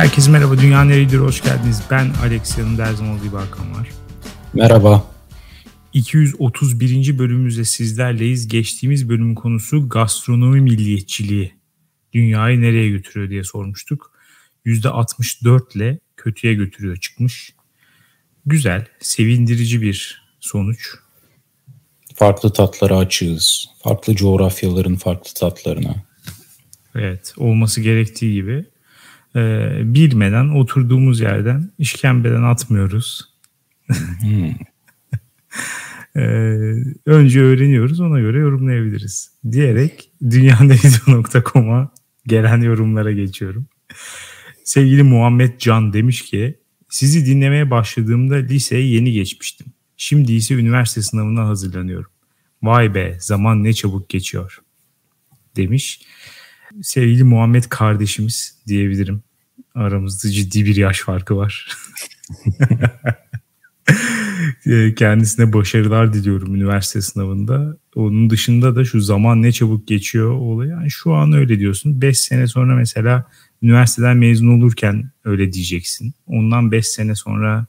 Herkese merhaba. Dünya Neredir? Hoş geldiniz. Ben Alex. Yanımda her zaman Hakan var. Merhaba. 231. bölümümüzde sizlerleyiz. Geçtiğimiz bölümün konusu gastronomi milliyetçiliği. Dünyayı nereye götürüyor diye sormuştuk. %64 ile kötüye götürüyor çıkmış. Güzel, sevindirici bir sonuç. Farklı tatlara açığız. Farklı coğrafyaların farklı tatlarına. Evet, olması gerektiği gibi e, bilmeden oturduğumuz yerden işkembeden atmıyoruz. Hmm. e, önce öğreniyoruz ona göre yorumlayabiliriz diyerek dünyaneydi.com'a gelen yorumlara geçiyorum. Sevgili Muhammed Can demiş ki sizi dinlemeye başladığımda liseye yeni geçmiştim. Şimdi ise üniversite sınavına hazırlanıyorum. Vay be zaman ne çabuk geçiyor demiş sevgili Muhammed kardeşimiz diyebilirim. Aramızda ciddi bir yaş farkı var. Kendisine başarılar diliyorum üniversite sınavında. Onun dışında da şu zaman ne çabuk geçiyor olayı. Yani şu an öyle diyorsun. 5 sene sonra mesela üniversiteden mezun olurken öyle diyeceksin. Ondan 5 sene sonra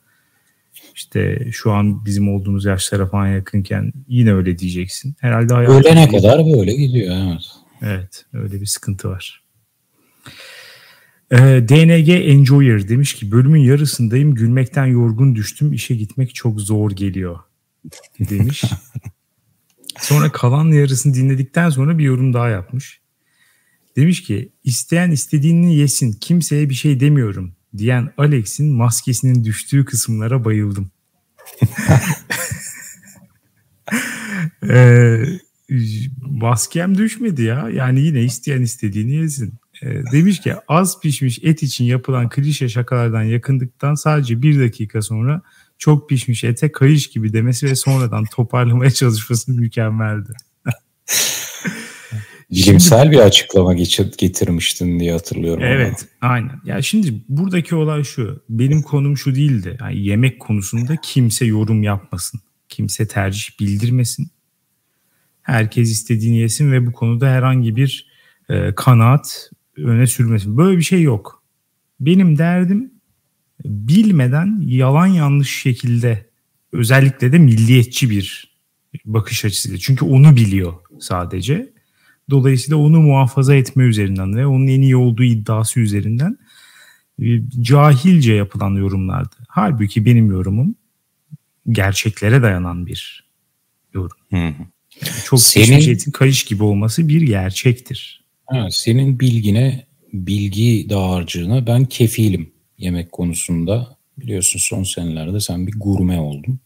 işte şu an bizim olduğumuz yaşlara falan yakınken yine öyle diyeceksin. Herhalde hayatım... Ölene kadar böyle gidiyor evet. Evet öyle bir sıkıntı var. Ee, DNG Enjoyer demiş ki bölümün yarısındayım gülmekten yorgun düştüm işe gitmek çok zor geliyor demiş. sonra kalan yarısını dinledikten sonra bir yorum daha yapmış. Demiş ki isteyen istediğini yesin kimseye bir şey demiyorum diyen Alex'in maskesinin düştüğü kısımlara bayıldım. ee, maskem düşmedi ya. Yani yine isteyen istediğini yesin. E, demiş ki az pişmiş et için yapılan klişe şakalardan yakındıktan sadece bir dakika sonra çok pişmiş ete kayış gibi demesi ve sonradan toparlamaya çalışması mükemmeldi. Bilimsel bir açıklama getirmiştin diye hatırlıyorum. Evet, ama. aynen. Ya şimdi buradaki olay şu. Benim konum şu değildi. Yani yemek konusunda kimse yorum yapmasın. Kimse tercih bildirmesin. Herkes istediğini yesin ve bu konuda herhangi bir e, kanaat öne sürmesin. Böyle bir şey yok. Benim derdim bilmeden yalan yanlış şekilde özellikle de milliyetçi bir bakış açısıyla. Çünkü onu biliyor sadece. Dolayısıyla onu muhafaza etme üzerinden ve onun en iyi olduğu iddiası üzerinden e, cahilce yapılan yorumlardı. Halbuki benim yorumum gerçeklere dayanan bir yorum. Hı hı. Çok senin, etin kayış gibi olması bir gerçektir. Ha, senin bilgine, bilgi dağarcığına ben kefilim yemek konusunda. Biliyorsun son senelerde sen bir gurme oldun.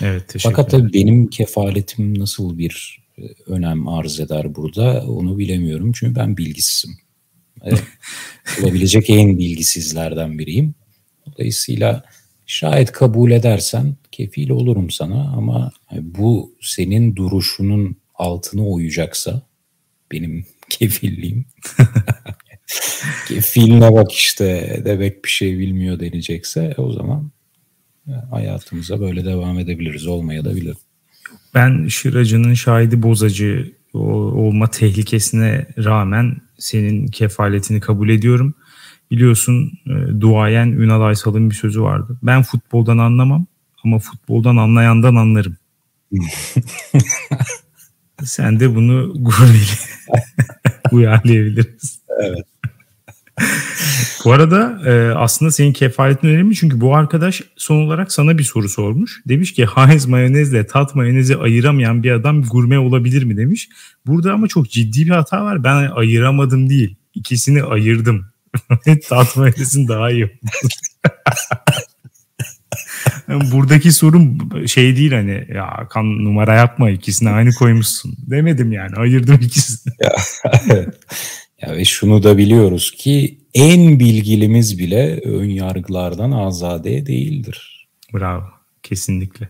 Evet teşekkür Fakat tabii benim kefaletim nasıl bir e, önem arz eder burada onu bilemiyorum. Çünkü ben bilgisizim. Evet, olabilecek en bilgisizlerden biriyim. Dolayısıyla Şayet kabul edersen kefil olurum sana ama bu senin duruşunun altını oyacaksa benim kefilliğim kefiline bak işte demek bir şey bilmiyor denecekse o zaman hayatımıza böyle devam edebiliriz olmaya da bilir. Ben şıracının şahidi bozacı olma tehlikesine rağmen senin kefaletini kabul ediyorum. Biliyorsun e, duayen Ünal Aysal'ın bir sözü vardı. Ben futboldan anlamam ama futboldan anlayandan anlarım. Sen de bunu uyarlayabiliriz. Evet. bu arada e, aslında senin kefaletin önemli çünkü bu arkadaş son olarak sana bir soru sormuş. Demiş ki Heinz mayonezle tat mayonezi ayıramayan bir adam gurme olabilir mi demiş. Burada ama çok ciddi bir hata var. Ben ayıramadım değil. İkisini ayırdım. Tatma edesin daha iyi. Buradaki sorun şey değil hani ya kan numara yapma ikisini aynı koymuşsun demedim yani ayırdım ikisini. ya, ya ve şunu da biliyoruz ki en bilgilimiz bile ön yargılardan azade değildir. Bravo kesinlikle.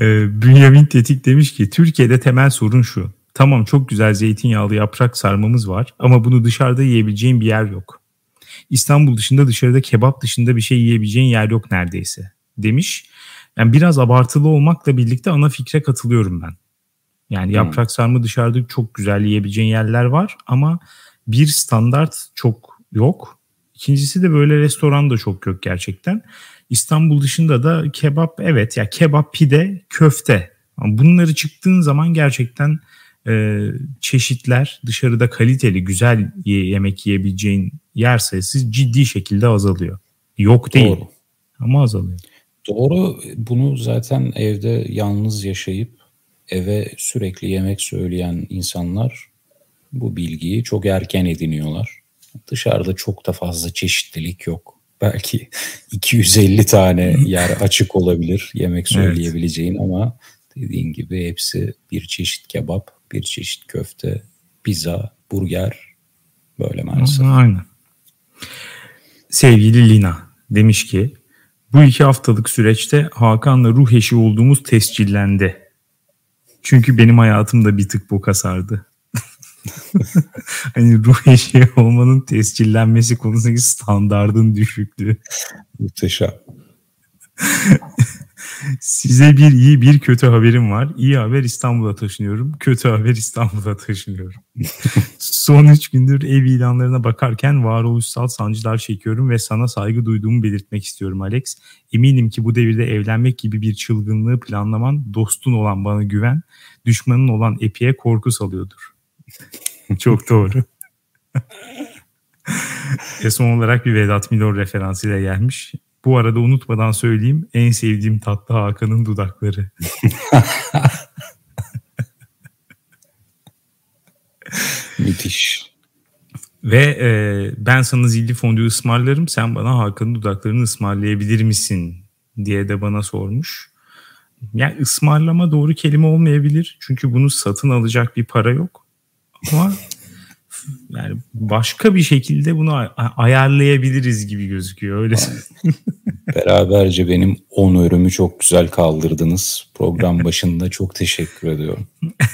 Ee, Bünyamin Tetik demiş ki Türkiye'de temel sorun şu. Tamam çok güzel zeytinyağlı yaprak sarmamız var ama bunu dışarıda yiyebileceğin bir yer yok. İstanbul dışında dışarıda kebap dışında bir şey yiyebileceğin yer yok neredeyse demiş. Yani biraz abartılı olmakla birlikte ana fikre katılıyorum ben. Yani hmm. yaprak sarma dışarıda çok güzel yiyebileceğin yerler var ama bir standart çok yok. İkincisi de böyle restoran da çok yok gerçekten. İstanbul dışında da kebap evet ya kebap pide köfte. Bunları çıktığın zaman gerçekten e, çeşitler dışarıda kaliteli güzel yemek yiyebileceğin yer sayısı ciddi şekilde azalıyor. Yok değil Doğru. ama azalıyor. Doğru bunu zaten evde yalnız yaşayıp eve sürekli yemek söyleyen insanlar bu bilgiyi çok erken ediniyorlar. Dışarıda çok da fazla çeşitlilik yok. Belki 250 tane yer açık olabilir yemek söyleyebileceğin evet. ama dediğin gibi hepsi bir çeşit kebap, bir çeşit köfte, pizza, burger böyle maalesef. Aynen. Sevgili Lina demiş ki bu iki haftalık süreçte Hakan'la ruh eşi olduğumuz tescillendi. Çünkü benim hayatımda bir tık boka sardı. hani ruh eşi olmanın tescillenmesi konusundaki standardın düşüklüğü. Muhteşem. Size bir iyi bir kötü haberim var. İyi haber İstanbul'a taşınıyorum. Kötü haber İstanbul'a taşınıyorum. Son üç gündür ev ilanlarına bakarken varoluşsal sancılar çekiyorum ve sana saygı duyduğumu belirtmek istiyorum Alex. Eminim ki bu devirde evlenmek gibi bir çılgınlığı planlaman dostun olan bana güven, düşmanın olan Epi'ye korku salıyordur. Çok doğru. ve son olarak bir Vedat Milor referansıyla gelmiş. Bu arada unutmadan söyleyeyim en sevdiğim tatlı Hakan'ın dudakları. Müthiş. Ve e, ben sana zilli fondü ısmarlarım sen bana Hakan'ın dudaklarını ısmarlayabilir misin diye de bana sormuş. Yani ısmarlama doğru kelime olmayabilir. Çünkü bunu satın alacak bir para yok. Ama yani başka bir şekilde bunu ayarlayabiliriz gibi gözüküyor öyle. Beraberce benim onörümü çok güzel kaldırdınız. Program başında çok teşekkür ediyorum.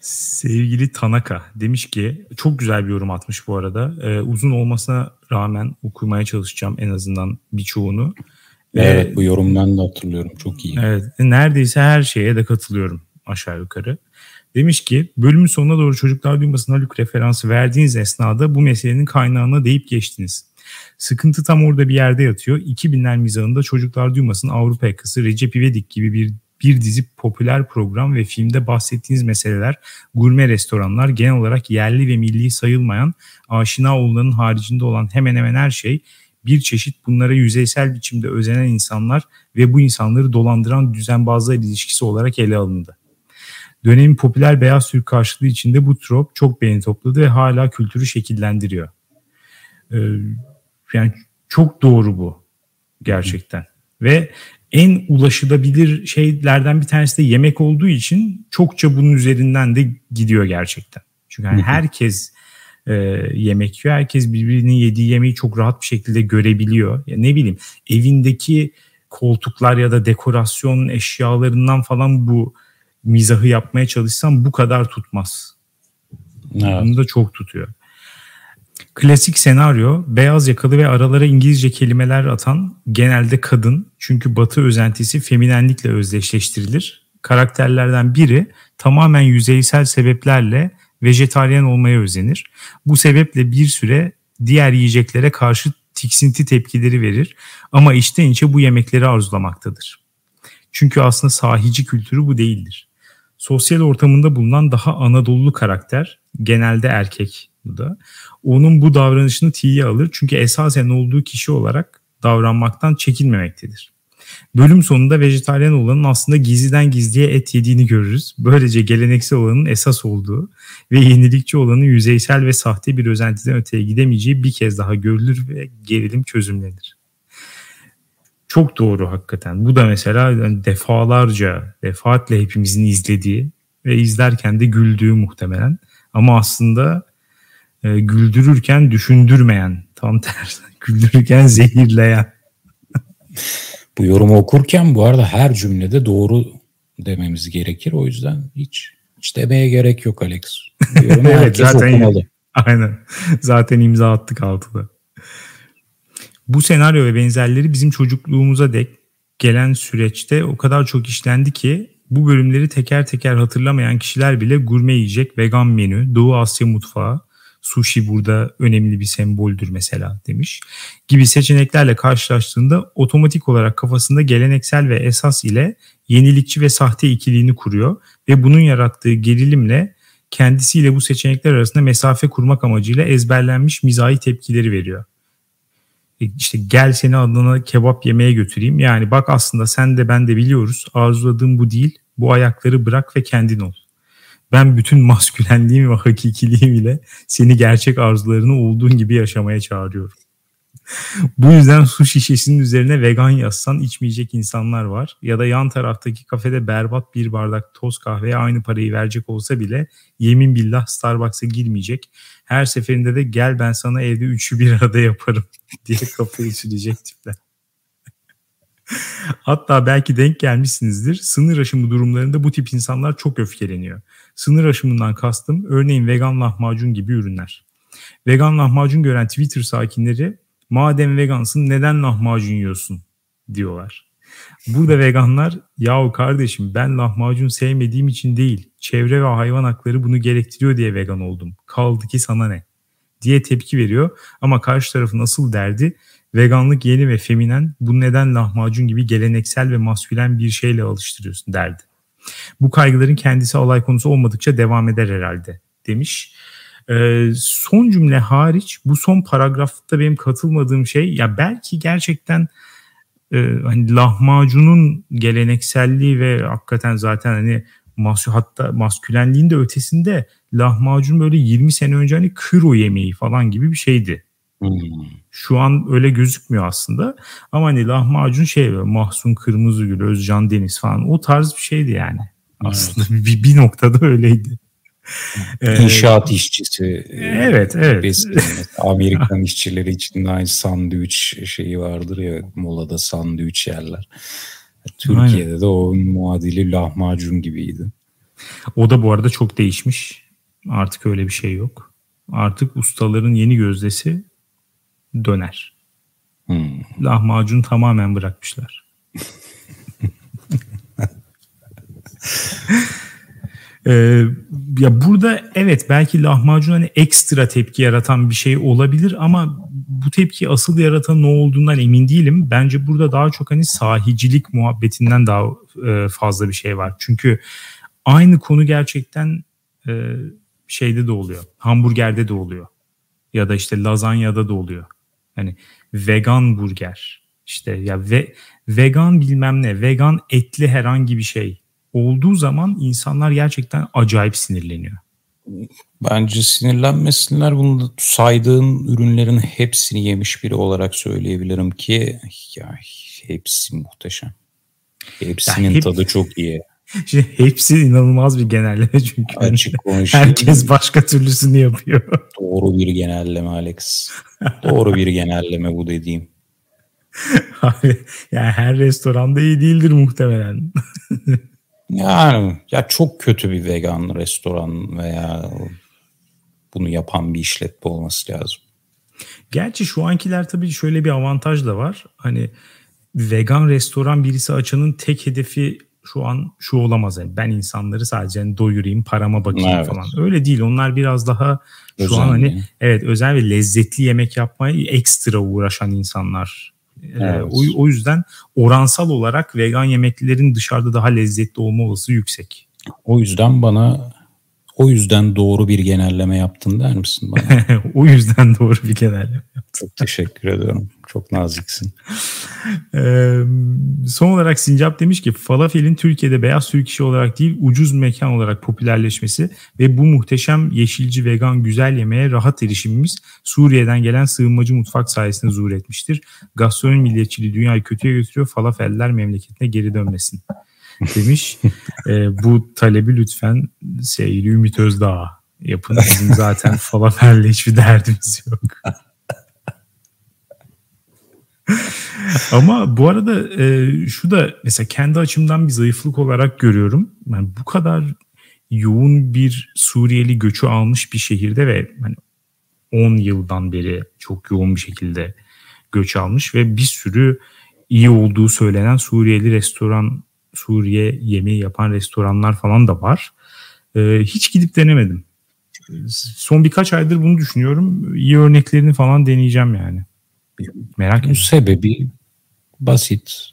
Sevgili Tanaka demiş ki çok güzel bir yorum atmış bu arada. Ee, uzun olmasına rağmen okumaya çalışacağım en azından birçoğunu. Evet ee, bu yorum ben de hatırlıyorum çok iyi. Evet neredeyse her şeye de katılıyorum aşağı yukarı. Demiş ki bölümün sonuna doğru çocuklar duymasın Haluk referansı verdiğiniz esnada bu meselenin kaynağına deyip geçtiniz. Sıkıntı tam orada bir yerde yatıyor. 2000'ler mizahında çocuklar duymasın Avrupa yakası Recep İvedik gibi bir bir dizi popüler program ve filmde bahsettiğiniz meseleler gurme restoranlar genel olarak yerli ve milli sayılmayan aşina olanın haricinde olan hemen hemen her şey bir çeşit bunlara yüzeysel biçimde özenen insanlar ve bu insanları dolandıran düzenbazlar ilişkisi olarak ele alındı. Dönemin popüler beyaz Türk karşılığı içinde bu trop çok beğeni topladı ve hala kültürü şekillendiriyor. Ee, yani çok doğru bu gerçekten. Ve en ulaşılabilir şeylerden bir tanesi de yemek olduğu için çokça bunun üzerinden de gidiyor gerçekten. Çünkü yani herkes e, yemek yiyor. Herkes birbirinin yediği yemeği çok rahat bir şekilde görebiliyor. Ya ne bileyim evindeki koltuklar ya da dekorasyon eşyalarından falan bu mizahı yapmaya çalışsam bu kadar tutmaz. Evet. Bunu da çok tutuyor. Klasik senaryo beyaz yakalı ve aralara İngilizce kelimeler atan genelde kadın çünkü batı özentisi feminenlikle özdeşleştirilir. Karakterlerden biri tamamen yüzeysel sebeplerle vejetaryen olmaya özenir. Bu sebeple bir süre diğer yiyeceklere karşı tiksinti tepkileri verir ama içten içe bu yemekleri arzulamaktadır. Çünkü aslında sahici kültürü bu değildir sosyal ortamında bulunan daha Anadolu karakter genelde erkek bu da. Onun bu davranışını tiye alır çünkü esasen olduğu kişi olarak davranmaktan çekinmemektedir. Bölüm sonunda vejetaryen olanın aslında gizliden gizliye et yediğini görürüz. Böylece geleneksel olanın esas olduğu ve yenilikçi olanın yüzeysel ve sahte bir özentiden öteye gidemeyeceği bir kez daha görülür ve gerilim çözümlenir. Çok doğru hakikaten. Bu da mesela yani defalarca, defaatle hepimizin izlediği ve izlerken de güldüğü muhtemelen. Ama aslında e, güldürürken düşündürmeyen, tam tersi. Güldürürken zehirleyen. bu yorumu okurken bu arada her cümlede doğru dememiz gerekir. O yüzden hiç hiç demeye gerek yok Alex. evet zaten okumalı. Aynen. Zaten imza attık altıda. Bu senaryo ve benzerleri bizim çocukluğumuza dek gelen süreçte o kadar çok işlendi ki bu bölümleri teker teker hatırlamayan kişiler bile gurme yiyecek, vegan menü, Doğu Asya mutfağı, Sushi burada önemli bir semboldür mesela demiş. Gibi seçeneklerle karşılaştığında otomatik olarak kafasında geleneksel ve esas ile yenilikçi ve sahte ikiliğini kuruyor ve bunun yarattığı gerilimle kendisiyle bu seçenekler arasında mesafe kurmak amacıyla ezberlenmiş mizahi tepkileri veriyor. E, işte gel seni adına kebap yemeye götüreyim. Yani bak aslında sen de ben de biliyoruz arzuladığım bu değil. Bu ayakları bırak ve kendin ol. Ben bütün maskülenliğim ve hakikiliğim ile seni gerçek arzularını olduğun gibi yaşamaya çağırıyorum. Bu yüzden su şişesinin üzerine vegan yazsan içmeyecek insanlar var. Ya da yan taraftaki kafede berbat bir bardak toz kahveye aynı parayı verecek olsa bile yemin billah Starbucks'a girmeyecek. Her seferinde de gel ben sana evde üçü bir arada yaparım diye kafayı sürecek tipler. Hatta belki denk gelmişsinizdir. Sınır aşımı durumlarında bu tip insanlar çok öfkeleniyor. Sınır aşımından kastım örneğin vegan lahmacun gibi ürünler. Vegan lahmacun gören Twitter sakinleri madem vegansın neden lahmacun yiyorsun diyorlar. Burada veganlar yahu kardeşim ben lahmacun sevmediğim için değil çevre ve hayvan hakları bunu gerektiriyor diye vegan oldum. Kaldı ki sana ne? diye tepki veriyor ama karşı tarafın asıl derdi veganlık yeni ve feminen bu neden lahmacun gibi geleneksel ve maskülen bir şeyle alıştırıyorsun derdi. Bu kaygıların kendisi alay konusu olmadıkça devam eder herhalde demiş. Ee, son cümle hariç bu son paragrafta benim katılmadığım şey ya belki gerçekten e, hani lahmacunun gelenekselliği ve hakikaten zaten hani mas hatta maskülenliğin de ötesinde lahmacun böyle 20 sene önce hani kro yemeği falan gibi bir şeydi. Hmm. Şu an öyle gözükmüyor aslında. Ama hani lahmacun şey Mahsun Kırmızıgül, Özcan Deniz falan o tarz bir şeydi yani. Aslında evet. bir, bir noktada öyleydi. Ee, İnşaat işçisi. Evet, evet. Amerikan işçileri için aynı sandviç şeyi vardır ya molada sandviç yerler. Türkiye'de Aynen. de o muadili lahmacun gibiydi. O da bu arada çok değişmiş. Artık öyle bir şey yok. Artık ustaların yeni gözdesi döner. Hmm. Lahmacun tamamen bırakmışlar. Ee, ya burada evet belki lahmacun hani ekstra tepki yaratan bir şey olabilir ama bu tepki asıl yaratan ne olduğundan emin değilim. Bence burada daha çok hani sahicilik muhabbetinden daha e, fazla bir şey var. Çünkü aynı konu gerçekten e, şeyde de oluyor. Hamburgerde de oluyor. Ya da işte lazanyada da oluyor. Hani vegan burger işte ya ve vegan bilmem ne vegan etli herhangi bir şey olduğu zaman insanlar gerçekten acayip sinirleniyor. Bence sinirlenmesinler. Bunu saydığın ürünlerin hepsini yemiş biri olarak söyleyebilirim ki ya hepsi muhteşem. Hepsinin hep, tadı çok iyi. Şimdi hepsi inanılmaz bir genelleme çünkü. Açık Herkes başka türlüsünü yapıyor. Doğru bir genelleme Alex. Doğru bir genelleme bu dediğim. Abi, yani her restoranda iyi değildir muhtemelen. yani ya çok kötü bir vegan restoran veya bunu yapan bir işletme olması lazım. Gerçi şu ankiler tabii şöyle bir avantaj da var. Hani vegan restoran birisi açanın tek hedefi şu an şu olamaz. Yani ben insanları sadece hani doyurayım, parama bakayım evet. falan. Öyle değil. Onlar biraz daha şu özel an hani mi? evet özel ve lezzetli yemek yapmaya ekstra uğraşan insanlar. Ee, evet. o, o yüzden oransal olarak vegan yemeklerin dışarıda daha lezzetli olma olasılığı yüksek. O yüzden bana o yüzden doğru bir genelleme yaptın der misin bana? o yüzden doğru bir genelleme. Çok teşekkür ediyorum. Çok naziksin. ee, son olarak Sincap demiş ki falafelin Türkiye'de beyaz Türk işi olarak değil ucuz mekan olarak popülerleşmesi ve bu muhteşem yeşilci vegan güzel yemeğe rahat erişimimiz Suriye'den gelen sığınmacı mutfak sayesinde zuhur etmiştir. Gastronomi milliyetçiliği dünyayı kötüye götürüyor. Falafeller memleketine geri dönmesin demiş. e, bu talebi lütfen sevgili Ümit Özdağ yapın. Bizim zaten falafelle hiçbir derdimiz yok. Ama bu arada e, şu da mesela kendi açımdan bir zayıflık olarak görüyorum. Yani bu kadar yoğun bir Suriyeli göçü almış bir şehirde ve hani 10 yıldan beri çok yoğun bir şekilde göç almış ve bir sürü iyi olduğu söylenen Suriyeli restoran, Suriye yemeği yapan restoranlar falan da var. E, hiç gidip denemedim. son birkaç aydır bunu düşünüyorum. İyi örneklerini falan deneyeceğim yani. Merak ediyorum. Sebebi basit.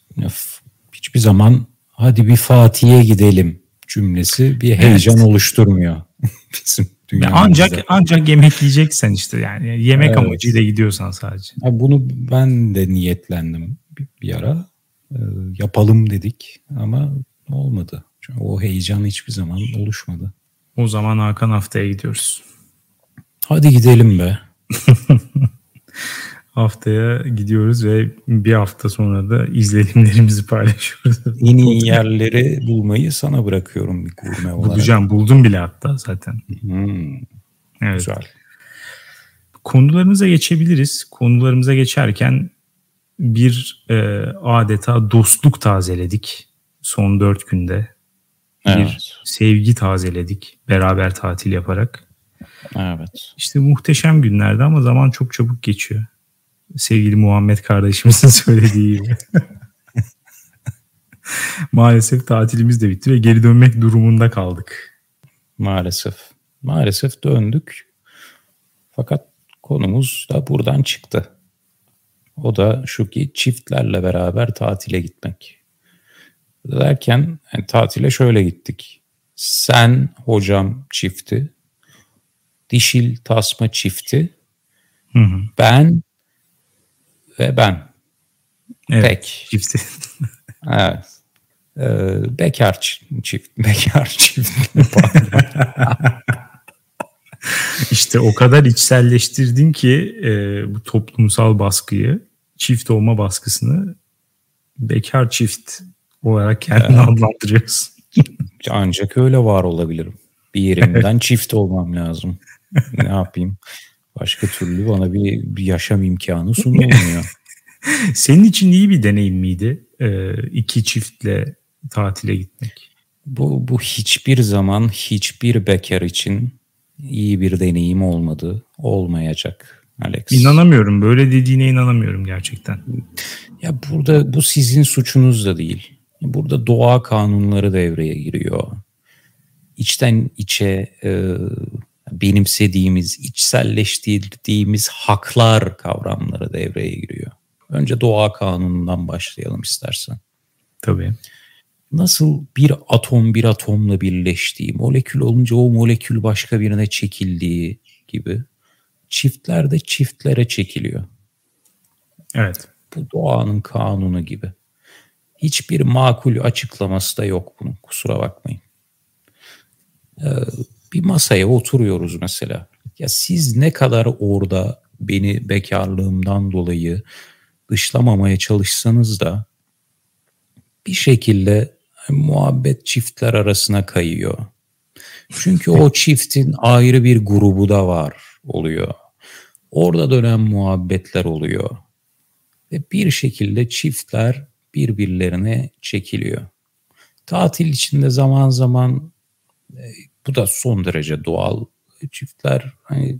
Hiçbir zaman hadi bir Fatih'e gidelim cümlesi bir heyecan evet. oluşturmuyor bizim dünyamızda. Ancak ancak yemek yiyeceksen işte yani yemek evet. amacıyla gidiyorsan sadece. Ya bunu ben de niyetlendim bir, bir ara. E, yapalım dedik ama olmadı. Çünkü o heyecan hiçbir zaman oluşmadı. O zaman Hakan haftaya gidiyoruz. Hadi gidelim be. haftaya gidiyoruz ve bir hafta sonra da izlenimlerimizi paylaşıyoruz. En iyi yerleri bulmayı sana bırakıyorum bir gurme olarak. Bulacağım. Buldum bile hatta zaten. Hmm. Evet. Güzel. Konularımıza geçebiliriz. Konularımıza geçerken bir e, adeta dostluk tazeledik son dört günde. Evet. Bir sevgi tazeledik beraber tatil yaparak. Evet. İşte muhteşem günlerdi ama zaman çok çabuk geçiyor sevgili Muhammed kardeşimizin söylediği gibi. Maalesef tatilimiz de bitti ve geri dönmek durumunda kaldık. Maalesef. Maalesef döndük. Fakat konumuz da buradan çıktı. O da şu ki çiftlerle beraber tatile gitmek. Derken yani tatile şöyle gittik. Sen hocam çifti, dişil tasma çifti, hı hı. ben ve ben. Evet. Çifti. evet. Ee, bekar çift. Bekar çift. İşte o kadar içselleştirdin ki e, bu toplumsal baskıyı, çift olma baskısını bekar çift olarak kendini evet. adlandırıyorsun. Ancak öyle var olabilirim. Bir yerimden çift olmam lazım. Ne yapayım? Başka türlü bana bir, bir yaşam imkanı sunulmuyor. Senin için iyi bir deneyim miydi ee, iki çiftle tatile gitmek? Bu, bu hiçbir zaman hiçbir bekar için iyi bir deneyim olmadı. Olmayacak Alex. İnanamıyorum. Böyle dediğine inanamıyorum gerçekten. Ya burada bu sizin suçunuz da değil. Burada doğa kanunları devreye giriyor. İçten içe e, benimsediğimiz, içselleştirdiğimiz haklar kavramları devreye giriyor. Önce doğa kanunundan başlayalım istersen. Tabii. Nasıl bir atom bir atomla birleştiği, molekül olunca o molekül başka birine çekildiği gibi çiftler de çiftlere çekiliyor. Evet. Bu doğanın kanunu gibi. Hiçbir makul açıklaması da yok bunun kusura bakmayın. Ee, bir masaya oturuyoruz mesela. Ya siz ne kadar orada beni bekarlığımdan dolayı dışlamamaya çalışsanız da bir şekilde muhabbet çiftler arasına kayıyor. Çünkü o çiftin ayrı bir grubu da var oluyor. Orada dönen muhabbetler oluyor. Ve bir şekilde çiftler birbirlerine çekiliyor. Tatil içinde zaman zaman e, bu da son derece doğal. Çiftler hani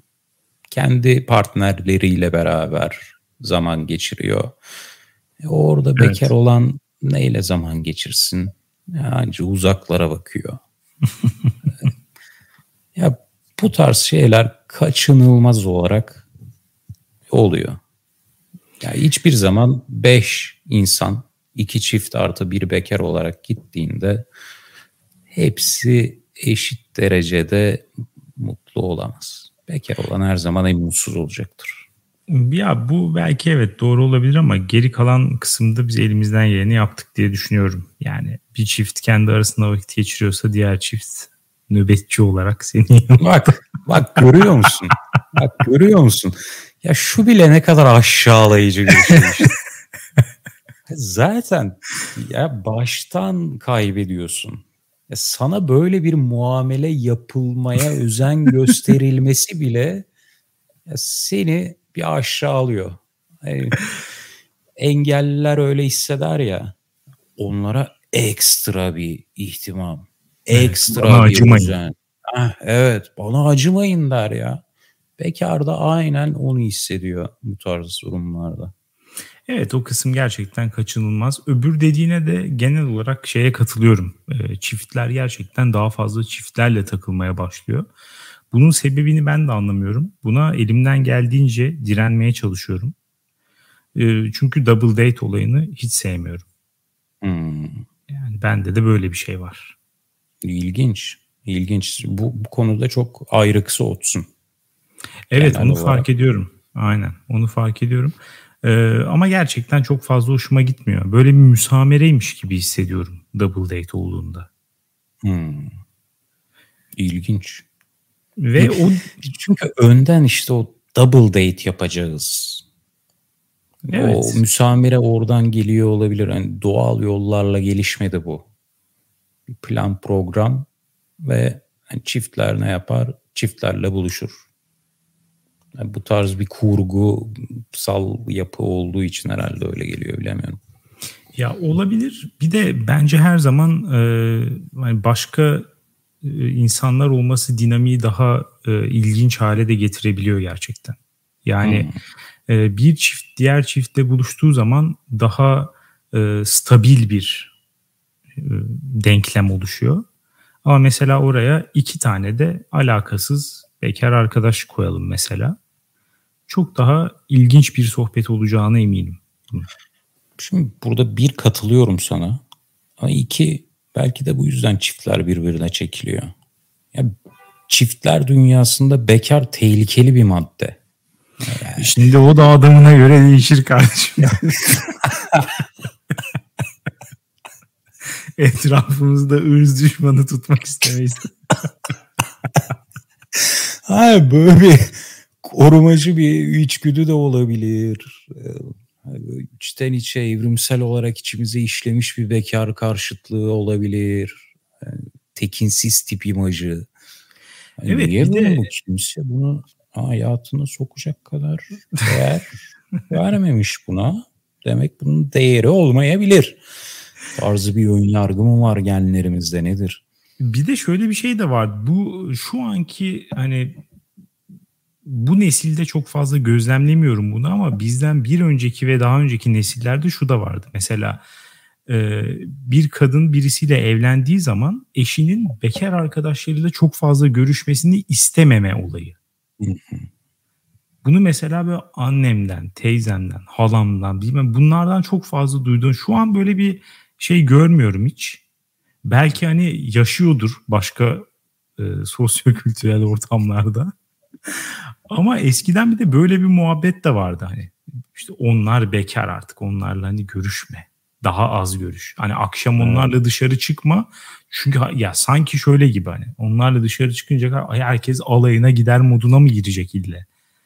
kendi partnerleriyle beraber zaman geçiriyor. E orada evet. bekar olan neyle zaman geçirsin? Yani uzaklara bakıyor. ya bu tarz şeyler kaçınılmaz olarak oluyor. Ya hiçbir zaman beş insan iki çift artı bir bekar olarak gittiğinde hepsi eşit derecede mutlu olamaz. Bekar olan her zaman en mutsuz olacaktır. Ya bu belki evet doğru olabilir ama geri kalan kısımda biz elimizden geleni yaptık diye düşünüyorum. Yani bir çift kendi arasında vakit geçiriyorsa diğer çift nöbetçi olarak seni Bak bak görüyor musun? bak görüyor musun? Ya şu bile ne kadar aşağılayıcı bir şey işte. Zaten ya baştan kaybediyorsun. Ya sana böyle bir muamele yapılmaya özen gösterilmesi bile ya seni bir aşağılıyor. Yani engelliler öyle hisseder ya. Onlara ekstra bir ihtimam. Ekstra bana bir acımayın. Ah, evet bana acımayın der ya. Bekar da aynen onu hissediyor bu tarz durumlarda. Evet o kısım gerçekten kaçınılmaz. Öbür dediğine de genel olarak şeye katılıyorum. Çiftler gerçekten daha fazla çiftlerle takılmaya başlıyor. Bunun sebebini ben de anlamıyorum. Buna elimden geldiğince direnmeye çalışıyorum. E, çünkü double date olayını hiç sevmiyorum. Hmm. Yani bende de böyle bir şey var. İlginç. İlginç. Bu, bu konuda çok ayrıksı otsun. Evet Genel onu olarak. fark ediyorum. Aynen onu fark ediyorum. Ee, ama gerçekten çok fazla hoşuma gitmiyor. Böyle bir müsamereymiş gibi hissediyorum double date olduğunda. Hmm. İlginç. Ve o çünkü önden işte o double date yapacağız. Evet. O müsamere oradan geliyor olabilir. Yani doğal yollarla gelişmedi bu. Bir plan program ve yani çiftler ne yapar? Çiftlerle buluşur. Yani bu tarz bir kurgu sal yapı olduğu için herhalde öyle geliyor bilemiyorum. Ya olabilir. Bir de bence her zaman e, başka insanlar olması dinamiği daha e, ilginç hale de getirebiliyor gerçekten. Yani hmm. e, bir çift diğer çiftle buluştuğu zaman daha e, stabil bir e, denklem oluşuyor. Ama mesela oraya iki tane de alakasız bekar arkadaş koyalım mesela. Çok daha ilginç bir sohbet olacağına eminim. Şimdi burada bir katılıyorum sana. Ama iki belki de bu yüzden çiftler birbirine çekiliyor. Ya çiftler dünyasında bekar tehlikeli bir madde. Yani. Şimdi o da adamına göre değişir kardeşim. Etrafımızda ırz düşmanı tutmak istemeyiz. Hayır böyle bir korumacı bir içgüdü de olabilir. İçten içe evrimsel olarak içimize işlemiş bir bekar karşıtlığı olabilir. Yani tekinsiz tip imajı. Yani evet, niye de... bu kimse bunu hayatına sokacak kadar değer vermemiş buna. Demek bunun değeri olmayabilir. Tarzı bir ön yargı mı var genlerimizde nedir? Bir de şöyle bir şey de var. Bu şu anki hani bu nesilde çok fazla gözlemlemiyorum bunu ama bizden bir önceki ve daha önceki nesillerde şu da vardı. Mesela e, bir kadın birisiyle evlendiği zaman eşinin bekar arkadaşlarıyla çok fazla görüşmesini istememe olayı. Bunu mesela böyle annemden, teyzemden, halamdan bilmem bunlardan çok fazla duydum. Şu an böyle bir şey görmüyorum hiç. Belki hani yaşıyordur başka e, sosyo-kültürel ortamlarda. Ama eskiden bir de böyle bir muhabbet de vardı hani. İşte onlar bekar artık onlarla hani görüşme. Daha az görüş. Hani akşam onlarla dışarı çıkma. Çünkü ya sanki şöyle gibi hani onlarla dışarı çıkınca herkes alayına gider moduna mı girecek ille?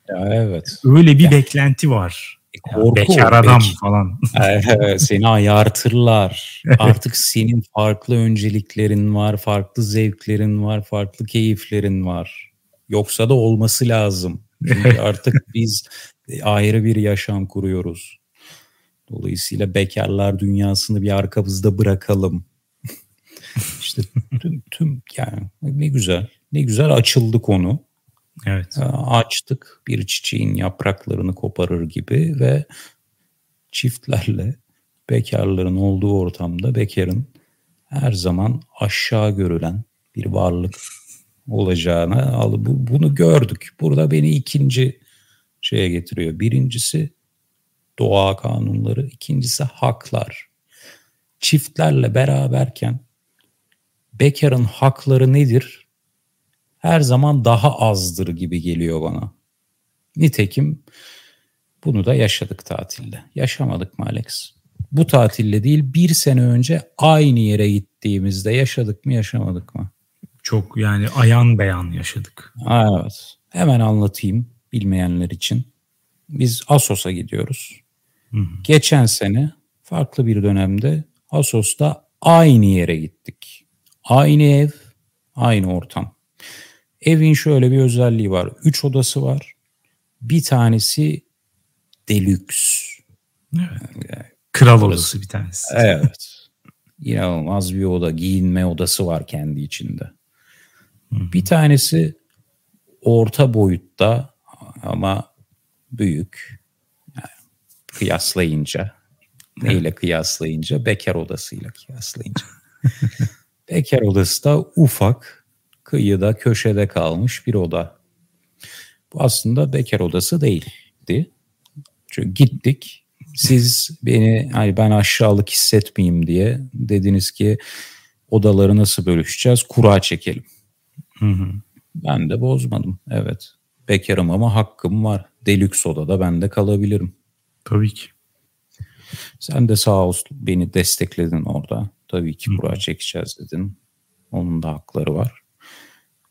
Ya evet. Öyle bir ya. beklenti var. E, korku bekar adam belki. falan. Evet, seni ayartırlar. Artık senin farklı önceliklerin var, farklı zevklerin var, farklı keyiflerin var. Yoksa da olması lazım. Çünkü artık biz ayrı bir yaşam kuruyoruz. Dolayısıyla bekarlar dünyasını bir arkamızda bırakalım. İşte tüm, tüm yani ne güzel. Ne güzel açıldı konu. Evet. Açtık bir çiçeğin yapraklarını koparır gibi ve çiftlerle bekarların olduğu ortamda bekarın her zaman aşağı görülen bir varlık olacağını al bu, bunu gördük. Burada beni ikinci şeye getiriyor. Birincisi doğa kanunları, ikincisi haklar. Çiftlerle beraberken bekarın hakları nedir? Her zaman daha azdır gibi geliyor bana. Nitekim bunu da yaşadık tatilde. Yaşamadık mı Alex? Bu tatille değil bir sene önce aynı yere gittiğimizde yaşadık mı yaşamadık mı? Çok yani ayan beyan yaşadık. Evet. Hemen anlatayım bilmeyenler için. Biz Asos'a gidiyoruz. Hı hı. Geçen sene farklı bir dönemde Asos'ta aynı yere gittik. Aynı ev, aynı ortam. Evin şöyle bir özelliği var. Üç odası var. Bir tanesi delüks. Evet. Kral odası bir tanesi. Evet. İnanılmaz bir oda. Giyinme odası var kendi içinde. Bir tanesi orta boyutta ama büyük. Yani kıyaslayınca neyle kıyaslayınca bekar odasıyla kıyaslayınca. bekar odası da ufak, kıyıda köşede kalmış bir oda. Bu aslında bekar odası değildi. Çünkü gittik. Siz beni hani ben aşağılık hissetmeyeyim diye dediniz ki odaları nasıl bölüşeceğiz? Kura çekelim. Hı hı. Ben de bozmadım. Evet. Bekarım ama hakkım var. Deluxe odada ben de kalabilirim. Tabii ki. Sen de sağ ol beni destekledin orada. Tabii ki kura çekeceğiz dedin. Onun da hakları var.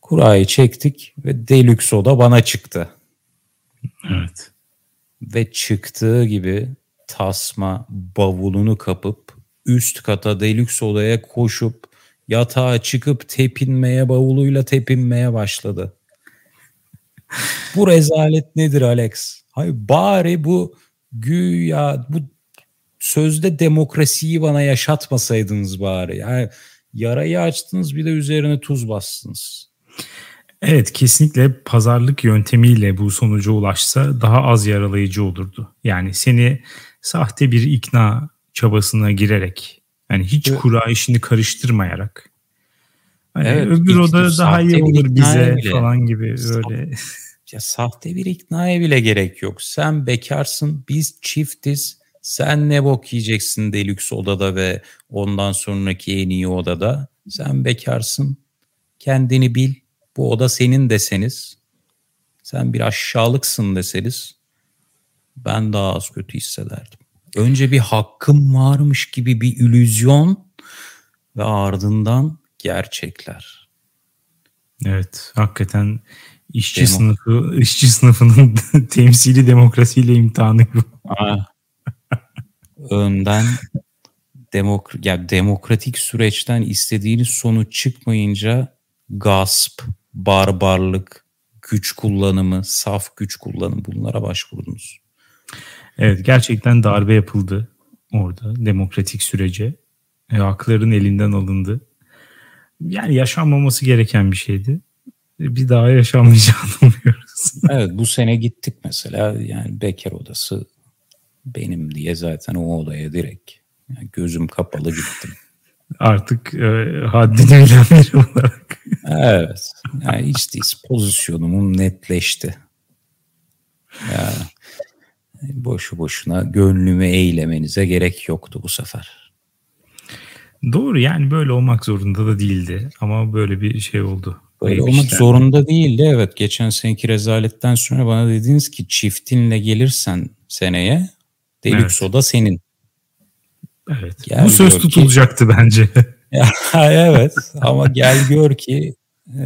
Kurayı çektik ve Deluxe oda bana çıktı. Evet. Ve çıktığı gibi tasma bavulunu kapıp üst kata Deluxe odaya koşup yatağa çıkıp tepinmeye bavuluyla tepinmeye başladı. bu rezalet nedir Alex? Hayır bari bu güya bu sözde demokrasiyi bana yaşatmasaydınız bari. Yani yarayı açtınız bir de üzerine tuz bastınız. Evet kesinlikle pazarlık yöntemiyle bu sonuca ulaşsa daha az yaralayıcı olurdu. Yani seni sahte bir ikna çabasına girerek yani hiç evet. kura işini karıştırmayarak hani evet, öbür oda daha iyi olur bize bile. falan gibi böyle. Ya sahte bir iknaya bile gerek yok. Sen bekarsın, biz çiftiz. Sen ne bok yiyeceksin deluxe odada ve ondan sonraki en iyi odada. Sen bekarsın. Kendini bil bu oda senin deseniz, sen bir aşağılıksın deseniz ben daha az kötü hissederdim. Önce bir hakkım varmış gibi bir illüzyon ve ardından gerçekler. Evet, hakikaten işçi Demo- sınıfı, işçi sınıfının temsili demokrasiyle imtihanı bu. Önden demok ya demokratik süreçten istediğiniz sonuç çıkmayınca gasp, barbarlık, güç kullanımı, saf güç kullanımı bunlara başvurdunuz. Evet gerçekten darbe yapıldı orada demokratik sürece. E, hakların elinden alındı. Yani yaşanmaması gereken bir şeydi. E, bir daha yaşanmayacağını umuyoruz. evet bu sene gittik mesela yani bekar odası benim diye zaten o odaya direkt yani gözüm kapalı gittim. Artık e, haddini bilen biri olarak. evet. Yani iç pozisyonumum netleşti. Ya, boşu boşuna gönlümü eylemenize gerek yoktu bu sefer. Doğru yani böyle olmak zorunda da değildi ama böyle bir şey oldu. Böyle olmak işler. zorunda değildi evet. Geçen seneki rezaletten sonra bana dediniz ki çiftinle gelirsen seneye Deluxe evet. oda senin. Evet. Gel Bu söz tutulacaktı ki, bence. evet ama gel gör ki e,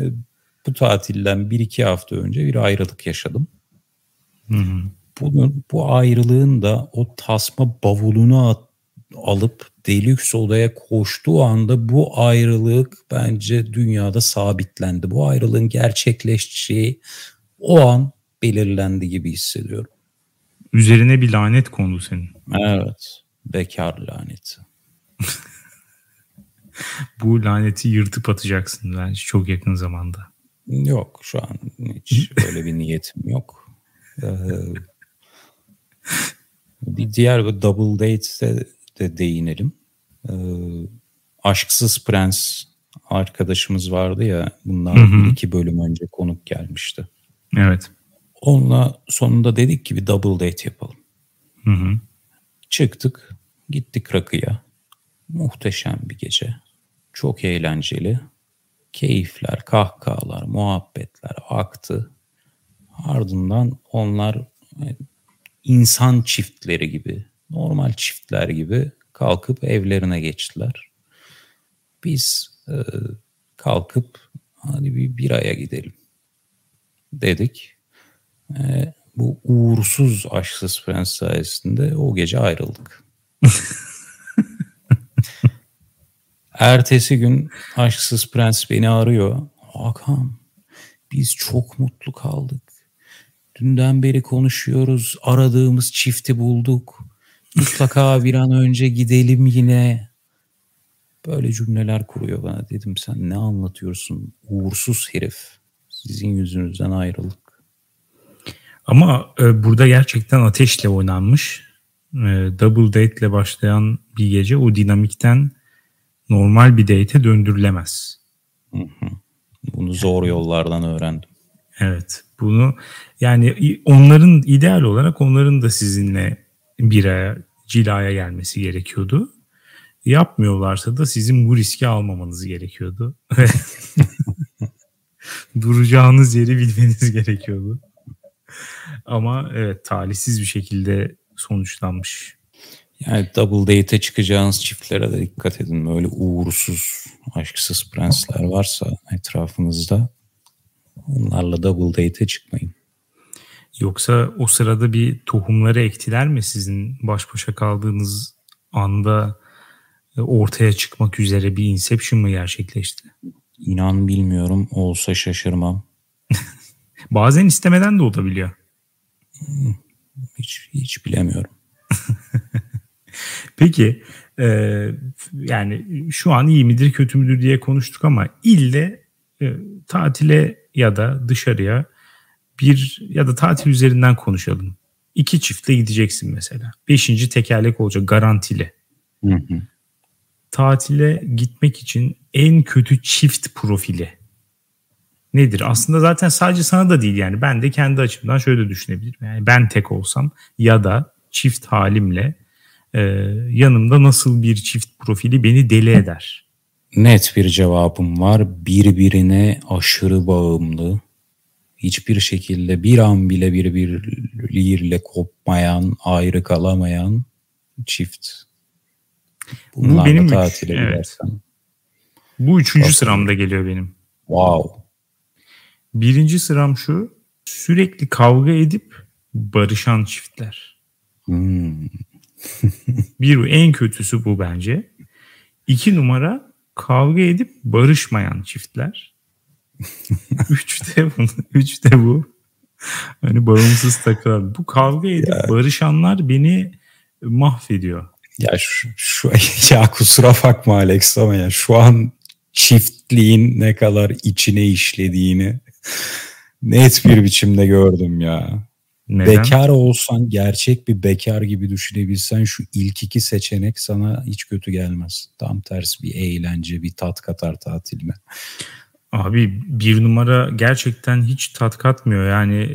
bu tatilden bir iki hafta önce bir ayrılık yaşadım. Hı hı. Bunun, bu ayrılığın da o tasma bavulunu at, alıp deluxe odaya koştuğu anda bu ayrılık bence dünyada sabitlendi. Bu ayrılığın gerçekleşeceği o an belirlendi gibi hissediyorum. Üzerine bir lanet kondu senin. Evet. Bekar laneti. Bu laneti yırtıp atacaksın bence çok yakın zamanda. Yok şu an hiç öyle bir niyetim yok. Ee, diğer bir double date'e de değinelim. Ee, Aşksız Prens arkadaşımız vardı ya bundan hı hı. iki bölüm önce konuk gelmişti. Evet. Onunla sonunda dedik ki bir double date yapalım. Hı hı. Çıktık, gittik rakıya. Muhteşem bir gece. Çok eğlenceli. Keyifler, kahkahalar, muhabbetler aktı. Ardından onlar insan çiftleri gibi, normal çiftler gibi kalkıp evlerine geçtiler. Biz e, kalkıp hadi bir bir aya gidelim dedik. E, bu uğursuz aşksız prens sayesinde o gece ayrıldık. Ertesi gün aşksız prens beni arıyor. Hakan biz çok mutlu kaldık. Dünden beri konuşuyoruz. Aradığımız çifti bulduk. Mutlaka bir an önce gidelim yine. Böyle cümleler kuruyor bana. Dedim sen ne anlatıyorsun? Uğursuz herif. Sizin yüzünüzden ayrıldık. Ama e, burada gerçekten ateşle oynanmış. E, double date ile başlayan bir gece o dinamikten normal bir date'e döndürülemez. Hı hı. Bunu zor yollardan öğrendim. Evet. Bunu yani onların ideal olarak onların da sizinle bir aya cilaya gelmesi gerekiyordu. Yapmıyorlarsa da sizin bu riski almamanız gerekiyordu. Duracağınız yeri bilmeniz gerekiyordu. Ama evet talihsiz bir şekilde sonuçlanmış. Yani double date'e çıkacağınız çiftlere de dikkat edin. Böyle uğursuz, aşksız prensler varsa etrafınızda onlarla double date'e çıkmayın. Yoksa o sırada bir tohumları ektiler mi sizin baş başa kaldığınız anda e, ortaya çıkmak üzere bir inception mı gerçekleşti? İnan bilmiyorum. Olsa şaşırmam. Bazen istemeden de olabiliyor. Hiç, hiç bilemiyorum. Peki e, yani şu an iyi midir kötü müdür diye konuştuk ama ille e, tatile ya da dışarıya bir ya da tatil üzerinden konuşalım. İki çiftle gideceksin mesela. Beşinci tekerlek olacak garantili. Hı hı. Tatile gitmek için en kötü çift profili nedir? Aslında zaten sadece sana da değil yani ben de kendi açımdan şöyle düşünebilirim. Yani ben tek olsam ya da çift halimle e, yanımda nasıl bir çift profili beni deli eder? Net bir cevabım var. Birbirine aşırı bağımlı. Hiçbir şekilde bir an bile birbirleriyle kopmayan, ayrı kalamayan çift. Bunlarla Bu benim tatile evet. gidersen. Bu üçüncü Çok sıramda geliyor benim. Wow. Birinci sıram şu. Sürekli kavga edip barışan çiftler. Hmm. bir en kötüsü bu bence. İki numara kavga edip barışmayan çiftler. üç de bu. Üç de bu. Hani bağımsız takılan. Bu kavga edip ya. barışanlar beni mahvediyor. Ya şu, şu ya kusura bakma Alex ama ya şu an çiftliğin ne kadar içine işlediğini net bir biçimde gördüm ya. Neden? Bekar olsan gerçek bir bekar gibi düşünebilsen şu ilk iki seçenek sana hiç kötü gelmez. Tam tersi bir eğlence, bir tat katar tatiline. Abi bir numara gerçekten hiç tat katmıyor. Yani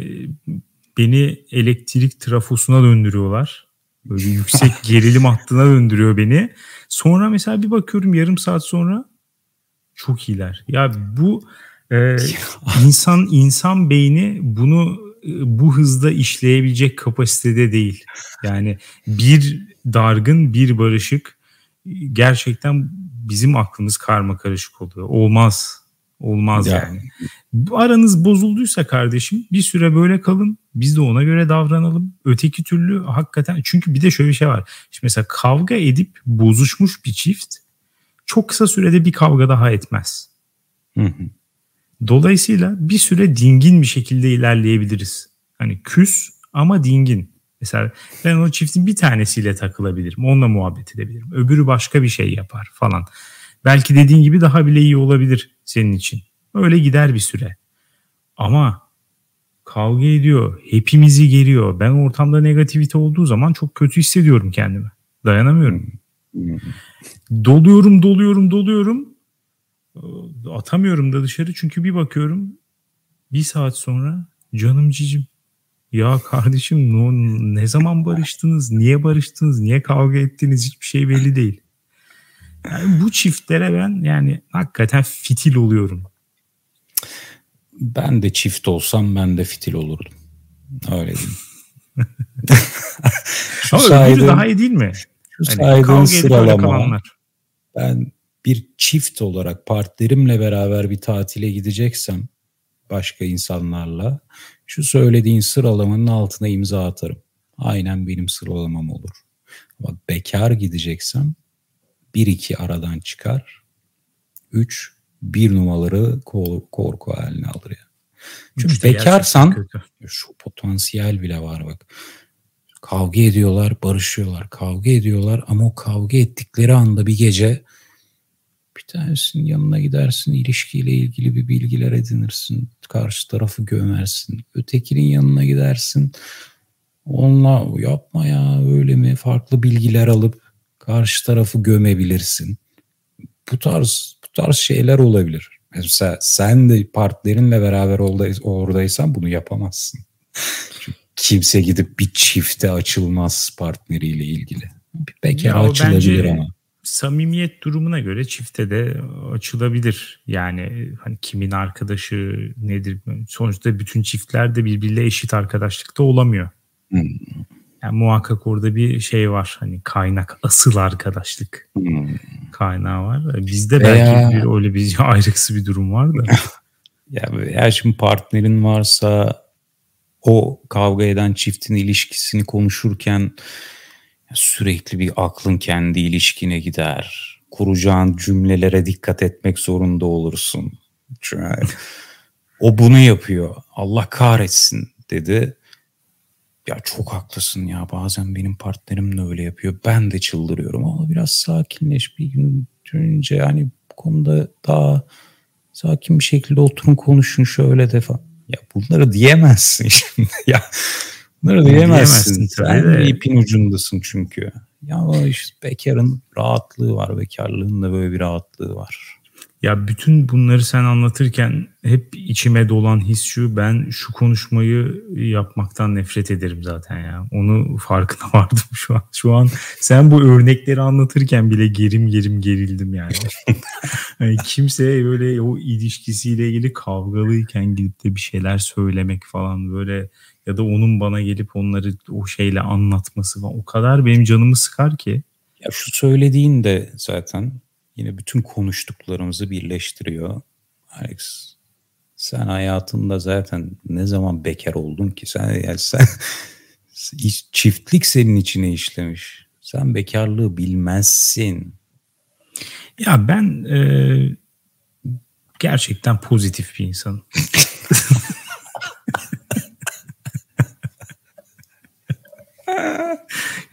beni elektrik trafosuna döndürüyorlar. Böyle yüksek gerilim hattına döndürüyor beni. Sonra mesela bir bakıyorum yarım saat sonra çok iyiler. Ya bu e, insan insan beyni bunu bu hızda işleyebilecek kapasitede değil. Yani bir dargın, bir barışık gerçekten bizim aklımız karma karışık oluyor. Olmaz. Olmaz ya. yani. Aranız bozulduysa kardeşim bir süre böyle kalın. Biz de ona göre davranalım. Öteki türlü hakikaten çünkü bir de şöyle bir şey var. Şimdi mesela kavga edip bozuşmuş bir çift çok kısa sürede bir kavga daha etmez. Hı hı. Dolayısıyla bir süre dingin bir şekilde ilerleyebiliriz. Hani küs ama dingin. Mesela ben o çiftin bir tanesiyle takılabilirim. Onunla muhabbet edebilirim. Öbürü başka bir şey yapar falan. Belki dediğin gibi daha bile iyi olabilir senin için. Öyle gider bir süre. Ama kavga ediyor. Hepimizi geriyor. Ben ortamda negativite olduğu zaman çok kötü hissediyorum kendimi. Dayanamıyorum. Doluyorum, doluyorum, doluyorum. Atamıyorum da dışarı çünkü bir bakıyorum bir saat sonra canım cicim ya kardeşim ne zaman barıştınız, niye barıştınız, niye kavga ettiniz hiçbir şey belli değil. Yani bu çiftlere ben yani hakikaten fitil oluyorum. Ben de çift olsam ben de fitil olurdum. Öyle diyeyim. şu Ama saydığım, daha iyi değil mi? Şu hani saydığın sıralama ben bir çift olarak partnerimle beraber bir tatile gideceksem başka insanlarla şu söylediğin sıralamanın altına imza atarım. Aynen benim sıralamam olur. Ama bekar gideceksem bir iki aradan çıkar. Üç bir numaraları korku haline alır ya. Çünkü işte bekarsan şu potansiyel bile var bak. Kavga ediyorlar, barışıyorlar, kavga ediyorlar ama o kavga ettikleri anda bir gece bir tanesinin yanına gidersin, ilişkiyle ilgili bir bilgiler edinirsin, karşı tarafı gömersin. Ötekinin yanına gidersin, onunla yapma ya öyle mi farklı bilgiler alıp karşı tarafı gömebilirsin. Bu tarz bu tarz şeyler olabilir. Mesela sen de partnerinle beraber oradaysan bunu yapamazsın. Çünkü kimse gidip bir çifte açılmaz partneriyle ilgili. Bir bekar açılabilir ama. Samimiyet durumuna göre çifte de açılabilir. Yani hani kimin arkadaşı nedir? Sonuçta bütün çiftler de birbiriyle eşit arkadaşlıkta olamıyor. Hmm. Yani muhakkak orada bir şey var. Hani kaynak asıl arkadaşlık hmm. kaynağı var. Bizde belki Veya... bir öyle bir ayrıksı bir durum var da. ya eğer şimdi partnerin varsa o kavga eden çiftin ilişkisini konuşurken sürekli bir aklın kendi ilişkine gider. Kuracağın cümlelere dikkat etmek zorunda olursun. O bunu yapıyor. Allah kahretsin dedi. Ya çok haklısın ya bazen benim partnerim de öyle yapıyor. Ben de çıldırıyorum ama biraz sakinleş bir gün dönünce yani bu konuda daha sakin bir şekilde oturun konuşun şöyle defa. Ya bunları diyemezsin şimdi. ya bunları diyemezsin. diyemezsin Sen de ipin ucundasın çünkü. Ya işte bekarın rahatlığı var. Bekarlığın da böyle bir rahatlığı var. Ya bütün bunları sen anlatırken hep içime dolan his şu ben şu konuşmayı yapmaktan nefret ederim zaten ya. Onu farkına vardım şu an. Şu an sen bu örnekleri anlatırken bile gerim gerim gerildim yani. yani kimseye böyle o ilişkisiyle ilgili kavgalıyken gidip de bir şeyler söylemek falan böyle ya da onun bana gelip onları o şeyle anlatması falan o kadar benim canımı sıkar ki. Ya şu söylediğin de zaten yine bütün konuştuklarımızı birleştiriyor. Alex sen hayatında zaten ne zaman bekar oldun ki? Sen yani sen çiftlik senin içine işlemiş. Sen bekarlığı bilmezsin. Ya ben e, gerçekten pozitif bir insanım.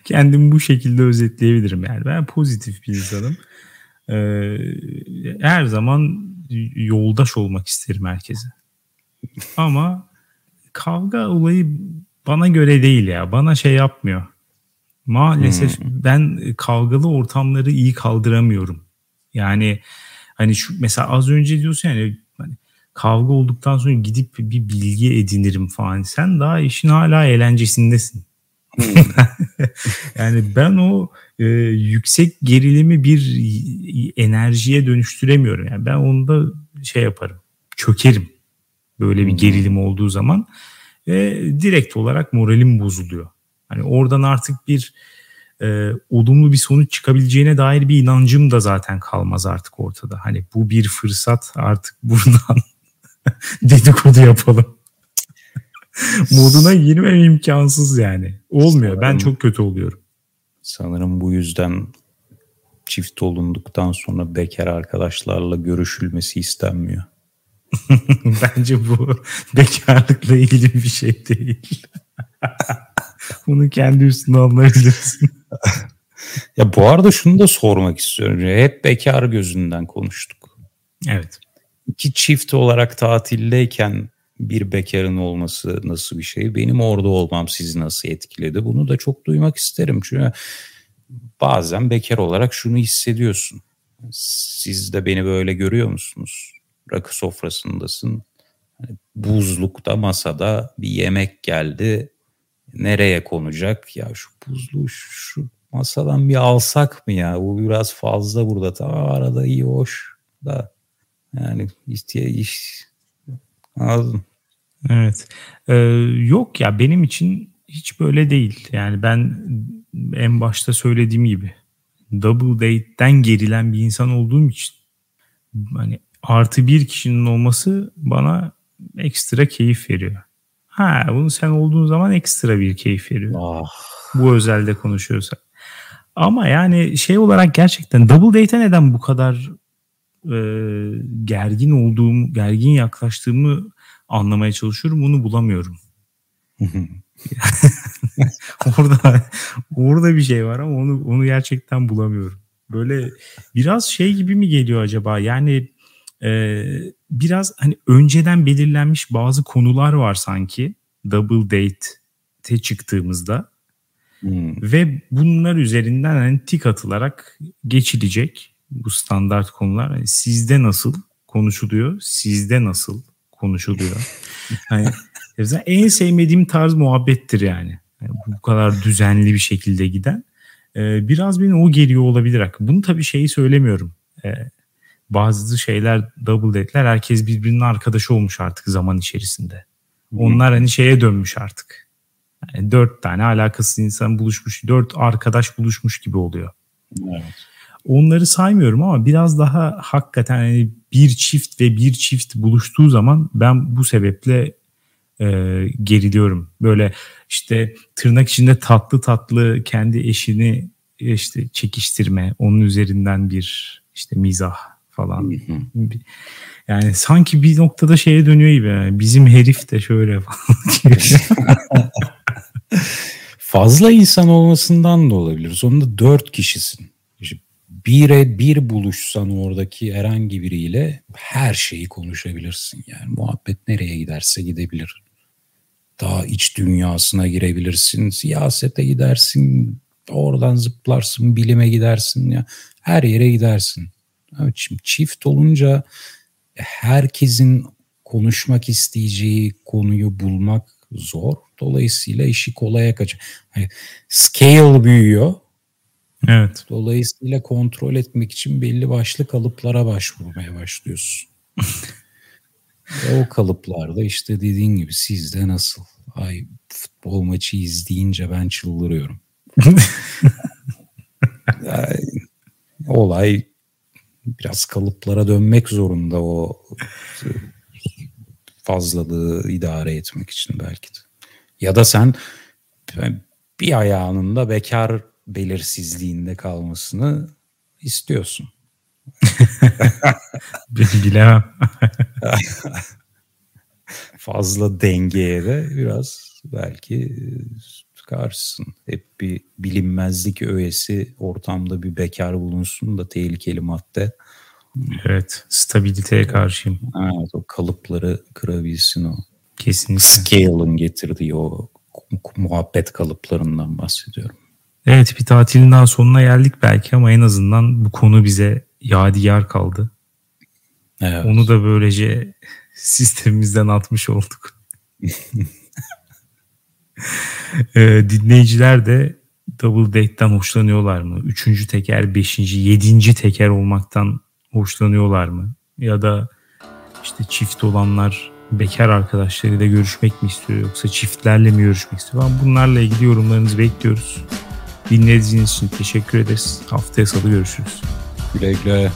Kendimi bu şekilde özetleyebilirim yani. Ben pozitif bir insanım. Ee, her zaman yoldaş olmak isterim herkese. Ama kavga olayı bana göre değil ya. Bana şey yapmıyor. Maalesef hmm. ben kavgalı ortamları iyi kaldıramıyorum. Yani hani şu mesela az önce diyorsun yani hani kavga olduktan sonra gidip bir bilgi edinirim falan. Sen daha işin hala eğlencesindesin. yani ben o e, yüksek gerilimi bir enerjiye dönüştüremiyorum. Yani ben onda şey yaparım. Çökerim. Böyle bir gerilim olduğu zaman ve direkt olarak moralim bozuluyor. Hani oradan artık bir e, olumlu bir sonuç çıkabileceğine dair bir inancım da zaten kalmaz artık ortada. Hani bu bir fırsat artık buradan dedikodu yapalım moduna girmem imkansız yani. Olmuyor. Sanırım, ben çok kötü oluyorum. Sanırım bu yüzden çift olunduktan sonra bekar arkadaşlarla görüşülmesi istenmiyor. Bence bu bekarlıkla ilgili bir şey değil. Bunu kendi üstüne alabilirsin. ya bu arada şunu da sormak istiyorum. Hep bekar gözünden konuştuk. Evet. İki çift olarak tatildeyken bir bekarın olması nasıl bir şey? Benim orada olmam sizi nasıl etkiledi? Bunu da çok duymak isterim. Çünkü bazen bekar olarak şunu hissediyorsun. Siz de beni böyle görüyor musunuz? Rakı sofrasındasın. Hani buzlukta masada bir yemek geldi. Nereye konacak? Ya şu buzluğu şu masadan bir alsak mı ya? Bu biraz fazla burada. Tamam arada iyi hoş da yani istiye iş Anladım. Evet. Ee, yok ya benim için hiç böyle değil. Yani ben en başta söylediğim gibi double date'den gerilen bir insan olduğum için hani artı bir kişinin olması bana ekstra keyif veriyor. Ha bunu sen olduğun zaman ekstra bir keyif veriyor. Oh. Bu özelde konuşuyorsak. Ama yani şey olarak gerçekten double date'e neden bu kadar e, gergin olduğum, gergin yaklaştığımı anlamaya çalışıyorum. Bunu bulamıyorum. orada orada bir şey var ama onu onu gerçekten bulamıyorum. Böyle biraz şey gibi mi geliyor acaba? Yani e, biraz hani önceden belirlenmiş bazı konular var sanki double date'te çıktığımızda hmm. ve bunlar üzerinden hani tik atılarak geçilecek bu standart konular. Yani sizde nasıl konuşuluyor? Sizde nasıl konuşuluyor? Yani en sevmediğim tarz muhabbettir yani. yani bu kadar düzenli bir şekilde giden. Ee, biraz beni o geliyor olabilir. Bunu tabii şeyi söylemiyorum. Ee, bazı şeyler double date'ler herkes birbirinin arkadaşı olmuş artık zaman içerisinde. Onlar hani şeye dönmüş artık. Yani dört tane alakasız insan buluşmuş, dört arkadaş buluşmuş gibi oluyor. Evet. Onları saymıyorum ama biraz daha hakikaten hani bir çift ve bir çift buluştuğu zaman ben bu sebeple e, geriliyorum. Böyle işte tırnak içinde tatlı tatlı kendi eşini işte çekiştirme, onun üzerinden bir işte mizah falan. Yani sanki bir noktada şeye dönüyor gibi. Yani bizim herif de şöyle falan. Fazla insan olmasından da olabilir. Sonunda dört kişisin. Bire bir buluşsan oradaki herhangi biriyle her şeyi konuşabilirsin. Yani muhabbet nereye giderse gidebilir. Daha iç dünyasına girebilirsin. Siyasete gidersin. Oradan zıplarsın. Bilime gidersin. ya Her yere gidersin. Evet, şimdi çift olunca herkesin konuşmak isteyeceği konuyu bulmak zor. Dolayısıyla işi kolaya kaçıyor. Yani scale büyüyor. Evet. Dolayısıyla kontrol etmek için belli başlı kalıplara başvurmaya başlıyorsun. o kalıplarda işte dediğin gibi sizde nasıl? Ay futbol maçı izleyince ben çıldırıyorum. yani, olay biraz kalıplara dönmek zorunda o fazlalığı idare etmek için belki de. Ya da sen bir ayağının da bekar belirsizliğinde kalmasını istiyorsun. Bilemem. Fazla dengeye de biraz belki karşısın. Hep bir bilinmezlik öğesi ortamda bir bekar bulunsun da tehlikeli madde. Evet, stabiliteye karşıyım. Evet, o kalıpları kırabilsin o. Kesinlikle. Scale'ın getirdiği o muhabbet kalıplarından bahsediyorum. Evet bir tatilin daha sonuna geldik belki ama en azından bu konu bize yadigar kaldı. Evet. Onu da böylece sistemimizden atmış olduk. ee, dinleyiciler de Double Date'den hoşlanıyorlar mı? Üçüncü teker, beşinci, yedinci teker olmaktan hoşlanıyorlar mı? Ya da işte çift olanlar bekar arkadaşlarıyla görüşmek mi istiyor yoksa çiftlerle mi görüşmek istiyor? Bunlarla ilgili yorumlarınızı bekliyoruz. Dinlediğiniz için teşekkür ederiz. Haftaya salı görüşürüz. Güle güle.